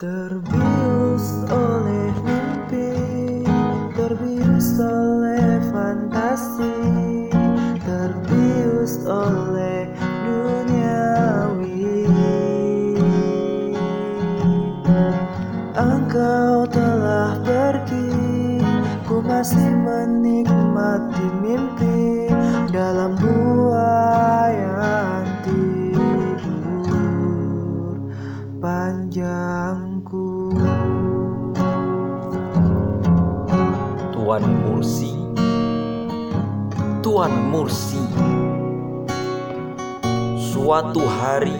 Terbius oleh mimpi, terbius oleh fantasi, terbius oleh duniawi. Engkau telah pergi, ku masih menikmati mimpi dalam buayan Tuan Mursi. Tuan Mursi. Suatu hari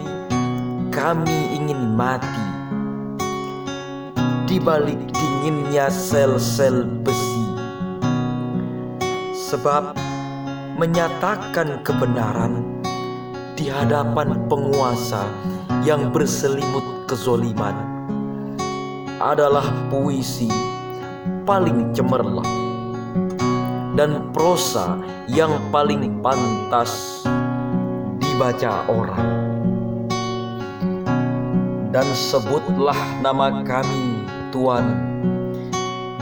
kami ingin mati. Di balik dinginnya sel-sel besi. Sebab menyatakan kebenaran Di hadapan penguasa yang berselimut kezoliman Adalah puisi paling cemerlang dan prosa yang paling pantas dibaca orang. Dan sebutlah nama kami, Tuhan,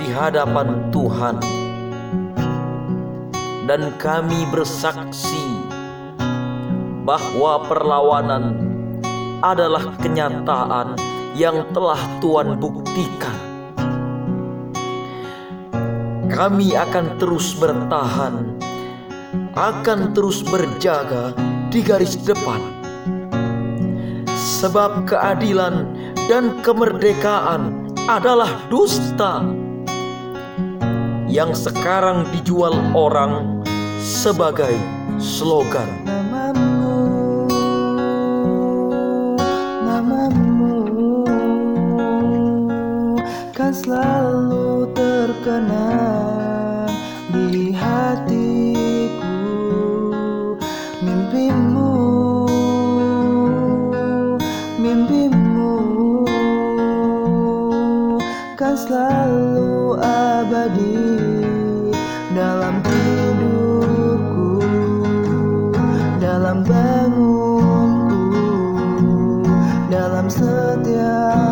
di hadapan Tuhan, dan kami bersaksi bahwa perlawanan adalah kenyataan yang telah Tuhan buktikan kami akan terus bertahan, akan terus berjaga di garis depan, sebab keadilan dan kemerdekaan adalah dusta yang sekarang dijual orang sebagai slogan. Kan selalu terkenang akan selalu abadi dalam hidupku, dalam bangunku, dalam setiap